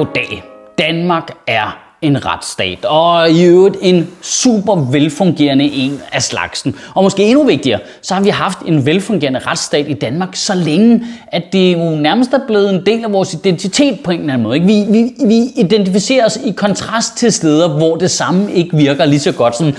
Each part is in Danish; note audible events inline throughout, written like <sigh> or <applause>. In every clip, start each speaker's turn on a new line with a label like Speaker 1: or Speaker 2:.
Speaker 1: Goddag. Danmark er en retsstat, og i øvrigt en super velfungerende en af slagsen. Og måske endnu vigtigere, så har vi haft en velfungerende retsstat i Danmark så længe, at det jo nærmest er blevet en del af vores identitet på en eller anden måde. Ikke? Vi, vi, vi identificerer os i kontrast til steder, hvor det samme ikke virker lige så godt. Sådan,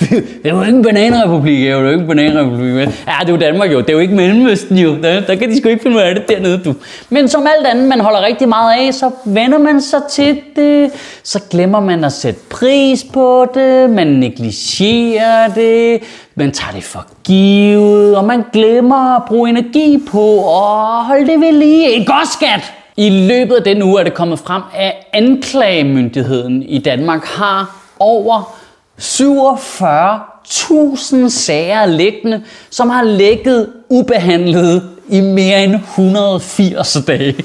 Speaker 1: det er jo ikke en bananrepublik, det er jo ikke en bananrepublik. Ja, det er jo Danmark jo, det er jo ikke Mellemøsten jo. Der, der kan de sgu ikke finde ud af det dernede, du. Men som alt andet, man holder rigtig meget af, så vender man sig til det så glemmer man at sætte pris på det, man negligerer det, man tager det for givet, og man glemmer at bruge energi på at holde det ved lige. Ikke også, skat? I løbet af den uge er det kommet frem, at anklagemyndigheden i Danmark har over 47.000 sager liggende, som har ligget ubehandlet i mere end 180 dage.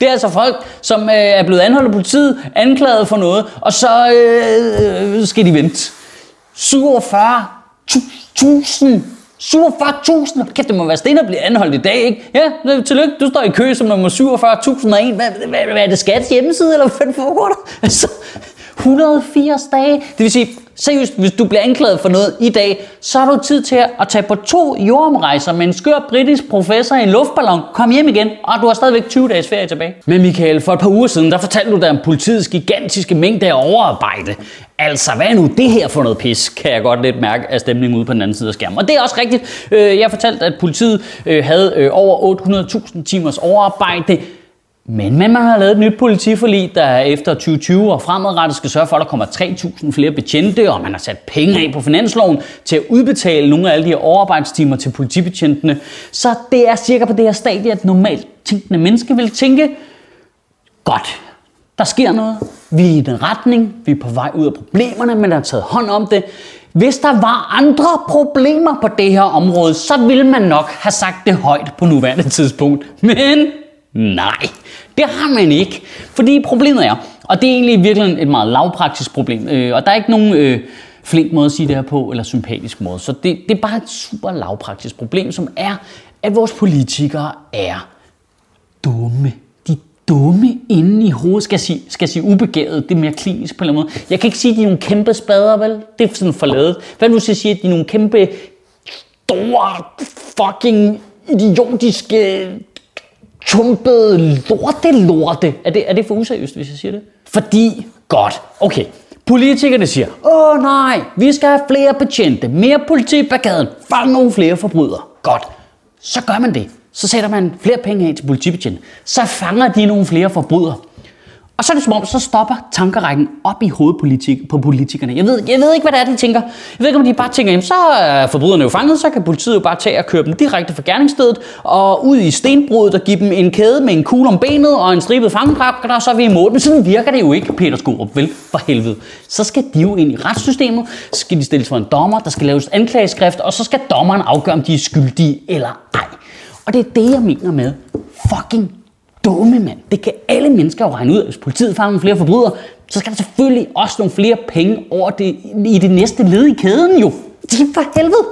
Speaker 1: Det er altså folk, som øh, er blevet anholdt af politiet, anklaget for noget, og så øh, skal de vente. 47.000 47.000! Kæft, det må være sten at blive anholdt i dag, ikke? Ja, tillykke, du står i kø som nummer 47.001. Hvad, hvad, hvad er det skats hjemmeside, eller hvad foregår der? Altså, 180 dage. Det vil sige, seriøst, hvis du bliver anklaget for noget i dag, så har du tid til at tage på to jordomrejser med en skør britisk professor i en luftballon, kom hjem igen, og du har stadigvæk 20 dages ferie tilbage. Men Michael, for et par uger siden, der fortalte du dig om politiets gigantiske mængde af overarbejde. Altså, hvad er nu det her for noget pis, kan jeg godt lidt mærke af stemningen ude på den anden side af skærmen. Og det er også rigtigt. Øh, jeg fortalte, at politiet øh, havde øh, over 800.000 timers overarbejde men man har lavet et nyt politiforlig, der efter 2020 og fremadrettet skal sørge for, at der kommer 3.000 flere betjente, og man har sat penge af på finansloven til at udbetale nogle af alle de her overarbejdstimer til politibetjentene. Så det er cirka på det her stadie, at normalt tænkende mennesker vil tænke, godt, der sker noget, vi er i den retning, vi er på vej ud af problemerne, men der er taget hånd om det. Hvis der var andre problemer på det her område, så ville man nok have sagt det højt på nuværende tidspunkt. Men Nej, det har man ikke. Fordi problemet er, og det er egentlig virkelig et meget lavpraktisk problem, øh, og der er ikke nogen øh, flink måde at sige det her på, eller sympatisk måde. Så det, det er bare et super lavpraktisk problem, som er, at vores politikere er dumme. De er dumme inde i hovedet. Skal jeg sige, skal jeg sige ubegavet, det er mere klinisk på en eller anden måde. Jeg kan ikke sige, at de er nogle kæmpe spader, vel? Det er sådan forladet. Hvad nu sige, at de er nogle kæmpe, store, fucking idiotiske tumpede lorte lorte. Er det, er det for useriøst, hvis jeg siger det? Fordi, godt, okay. Politikerne siger, åh nej, vi skal have flere betjente, mere politi på gaden, fang nogle flere forbrydere. Godt, så gør man det. Så sætter man flere penge af til politibetjente. Så fanger de nogle flere forbrydere. Og så er det som om, så stopper tankerækken op i hovedet politik, på politikerne. Jeg ved, jeg ved ikke, hvad det er, de tænker. Jeg ved ikke, om de bare tænker, jamen, så er forbryderne jo fanget, så kan politiet jo bare tage og køre dem direkte fra gerningsstedet og ud i stenbruddet og give dem en kæde med en kugle om benet og en stribet fangedrab, og så er vi i mål. Men sådan virker det jo ikke, Peter Skorup, vel? For helvede. Så skal de jo ind i retssystemet, så skal de stilles for en dommer, der skal laves anklageskrift, og så skal dommeren afgøre, om de er skyldige eller ej. Og det er det, jeg mener med fucking dumme, mand. Det kan alle mennesker jo regne ud. Hvis politiet fanger nogle flere forbrydere, så skal der selvfølgelig også nogle flere penge over det, i det næste led i kæden jo. Det er for helvede.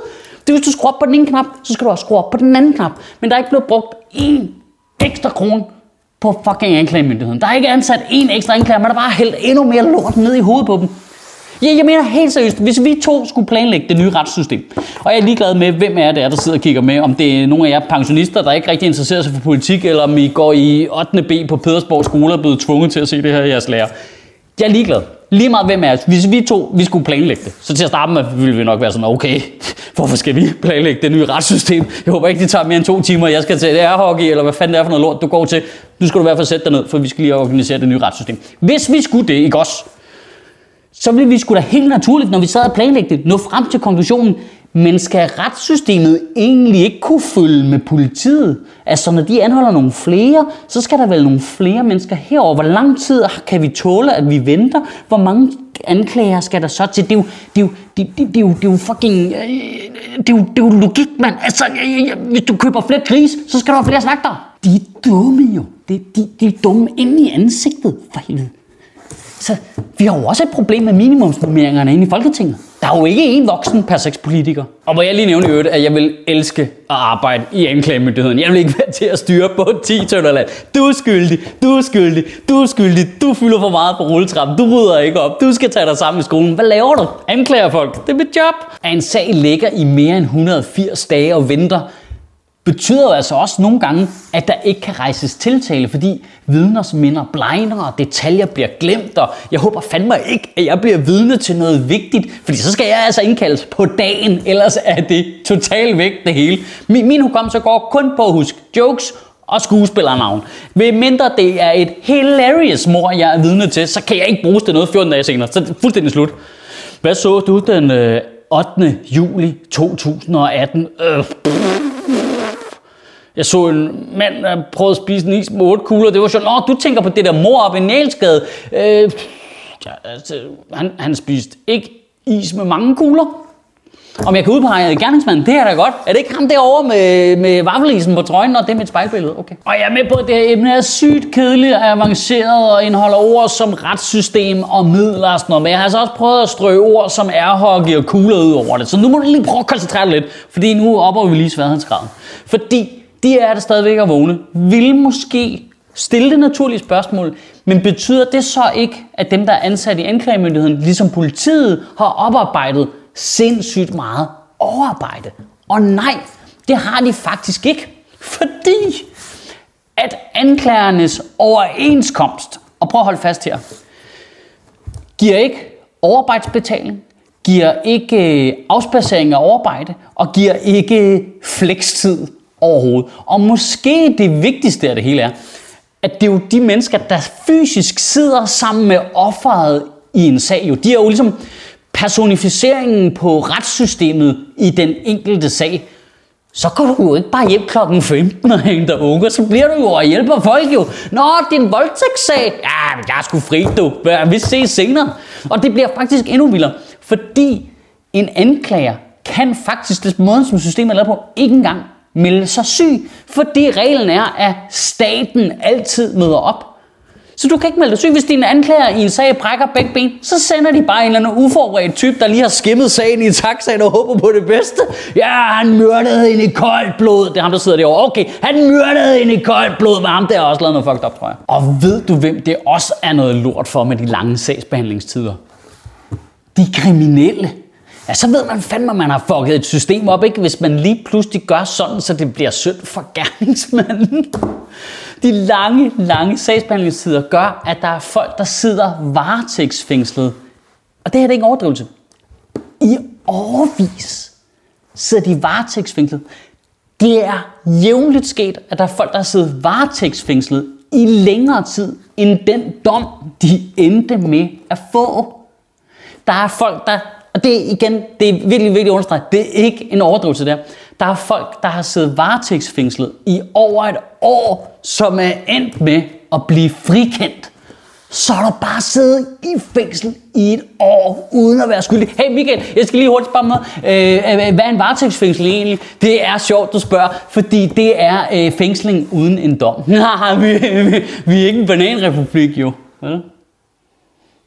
Speaker 1: Det er, hvis du skruer op på den ene knap, så skal du også skrue op på den anden knap. Men der er ikke blevet brugt én ekstra krone på fucking anklagemyndigheden. Der er ikke ansat en ekstra anklager, men der bare hældt endnu mere lort ned i hovedet på dem. Ja, jeg mener helt seriøst, hvis vi to skulle planlægge det nye retssystem, og jeg er ligeglad med, hvem er det er, der sidder og kigger med, om det er nogle af jer pensionister, der ikke rigtig interesserer sig for politik, eller om I går i 8. B på Pedersborg skole og er blevet tvunget til at se det her i jeres lærer. Jeg er ligeglad. lige meget hvem er os, hvis vi to vi skulle planlægge det, så til at starte med ville vi nok være sådan, okay, <laughs> hvorfor skal vi planlægge det nye retssystem? Jeg håber ikke, det tager mere end to timer, jeg skal til det er hockey, eller hvad fanden det er for noget lort, du går til. Nu skal du i hvert fald sætte dig ned, for vi skal lige organisere det nye retssystem. Hvis vi skulle det, ikke også? Så ville vi skulle da helt naturligt, når vi sad og planlægge det, nå frem til konklusionen, men skal retssystemet egentlig ikke kunne følge med politiet? Altså når de anholder nogle flere, så skal der vel nogle flere mennesker herover. Hvor lang tid kan vi tåle, at vi venter? Hvor mange anklager skal der så til? Det er jo, det er jo, det, det, det er jo, det er jo fucking... Øh, det er jo, det er jo logik, mand. Altså, øh, øh, hvis du køber flere gris, så skal der være flere slagter. De er dumme jo. De, de, de er dumme inde i ansigtet, for helvede. Så vi har jo også et problem med minimumsnormeringerne inde i Folketinget. Der er jo ikke én voksen per seks politiker. Og hvor jeg lige nævnte i øvrigt, at jeg vil elske at arbejde i anklagemyndigheden. Jeg vil ikke være til at styre på 10 tønderland. Du er skyldig, du er skyldig, du er skyldig, du fylder for meget på rulletrappen, du rydder ikke op, du skal tage dig sammen i skolen. Hvad laver du? Anklager folk. Det er mit job. At en sag ligger i mere end 180 dage og venter, betyder jo altså også nogle gange, at der ikke kan rejses tiltale, fordi vidners minder blegner, og detaljer bliver glemt, og jeg håber fandme ikke, at jeg bliver vidne til noget vigtigt, fordi så skal jeg altså indkaldes på dagen, ellers er det totalt væk det hele. Min, min hukommelse går kun på at huske jokes og skuespillernavn. Ved mindre det er et hilarious mor, jeg er vidne til, så kan jeg ikke bruges det noget 14 dage senere, så er fuldstændig slut. Hvad så du den øh, 8. juli 2018? Øh, jeg så en mand, der prøvede at spise en is med otte kugler. Det var sjovt. Nå, du tænker på det der mor op i Nælsgade. Øh, ja, altså, han, han spiste ikke is med mange kugler. Om jeg kan udpege gerningsmanden, det er da godt. Er det ikke ham derovre med, med vaffelisen på trøjen, og det er mit spejlbillede? Okay. Og jeg er med på, at det her emne er sygt kedeligt og avanceret og indeholder ord som retssystem og midler og sådan noget. Men jeg har altså også prøvet at strø ord som airhockey og kugler ud over det. Så nu må du lige prøve at koncentrere dig lidt, fordi nu opper vi lige sværhedsgraden. Fordi de er der stadigvæk at vågne, vil måske stille det naturlige spørgsmål, men betyder det så ikke, at dem, der er ansat i anklagemyndigheden, ligesom politiet, har oparbejdet sindssygt meget overarbejde? Og nej, det har de faktisk ikke, fordi at anklagernes overenskomst, og prøv at holde fast her, giver ikke overarbejdsbetaling, giver ikke øh, afspacering af overarbejde, og giver ikke flekstid overhovedet. Og måske det vigtigste af det hele er, at det er jo de mennesker, der fysisk sidder sammen med offeret i en sag. Jo. De er jo ligesom personificeringen på retssystemet i den enkelte sag. Så går du jo ikke bare hjem klokken 15 og henter unger, så bliver du jo og hjælper folk jo. Nå, din voldtægtssag, ja, jeg er sgu fri, du. Vi ses senere. Og det bliver faktisk endnu vildere, fordi en anklager kan faktisk, det måde som systemet er lavet på, ikke engang melde sig syg, fordi reglen er, at staten altid møder op. Så du kan ikke melde dig syg. Hvis dine anklager i en sag brækker begge ben, så sender de bare en eller anden uforberedt type, der lige har skimmet sagen i taxaen og håber på det bedste. Ja, han myrdede hende i koldt blod. Det er ham, der sidder derovre. Okay, han myrdede hende i koldt blod. Men ham der har også lavet noget fucked up, tror jeg. Og ved du, hvem det også er noget lort for med de lange sagsbehandlingstider? De kriminelle. Ja, så ved man fandme, at man har fucket et system op, ikke? Hvis man lige pludselig gør sådan, så det bliver synd for <laughs> gerningsmanden. De lange, lange sagsbehandlingstider gør, at der er folk, der sidder varetægtsfængslet. Og det her det er ikke en overdrivelse. I overvis sidder de varetægtsfængslet. Det er jævnligt sket, at der er folk, der har siddet varetægtsfængslet i længere tid, end den dom, de endte med at få. Der er folk, der og det er igen, det er virkelig, virkelig understreget, det er ikke en overdrivelse der. Der er folk, der har siddet varetægtsfængslet i over et år, som er endt med at blive frikendt. Så har du bare siddet i fængsel i et år, uden at være skyldig. Hey Michael, jeg skal lige hurtigt spørge noget. Øh, øh, øh, hvad er en varetægtsfængsel egentlig? Det er sjovt, du spørger, fordi det er øh, fængsling uden en dom. Nej, <laughs> vi, vi, vi er ikke en bananrepublik jo. Eller?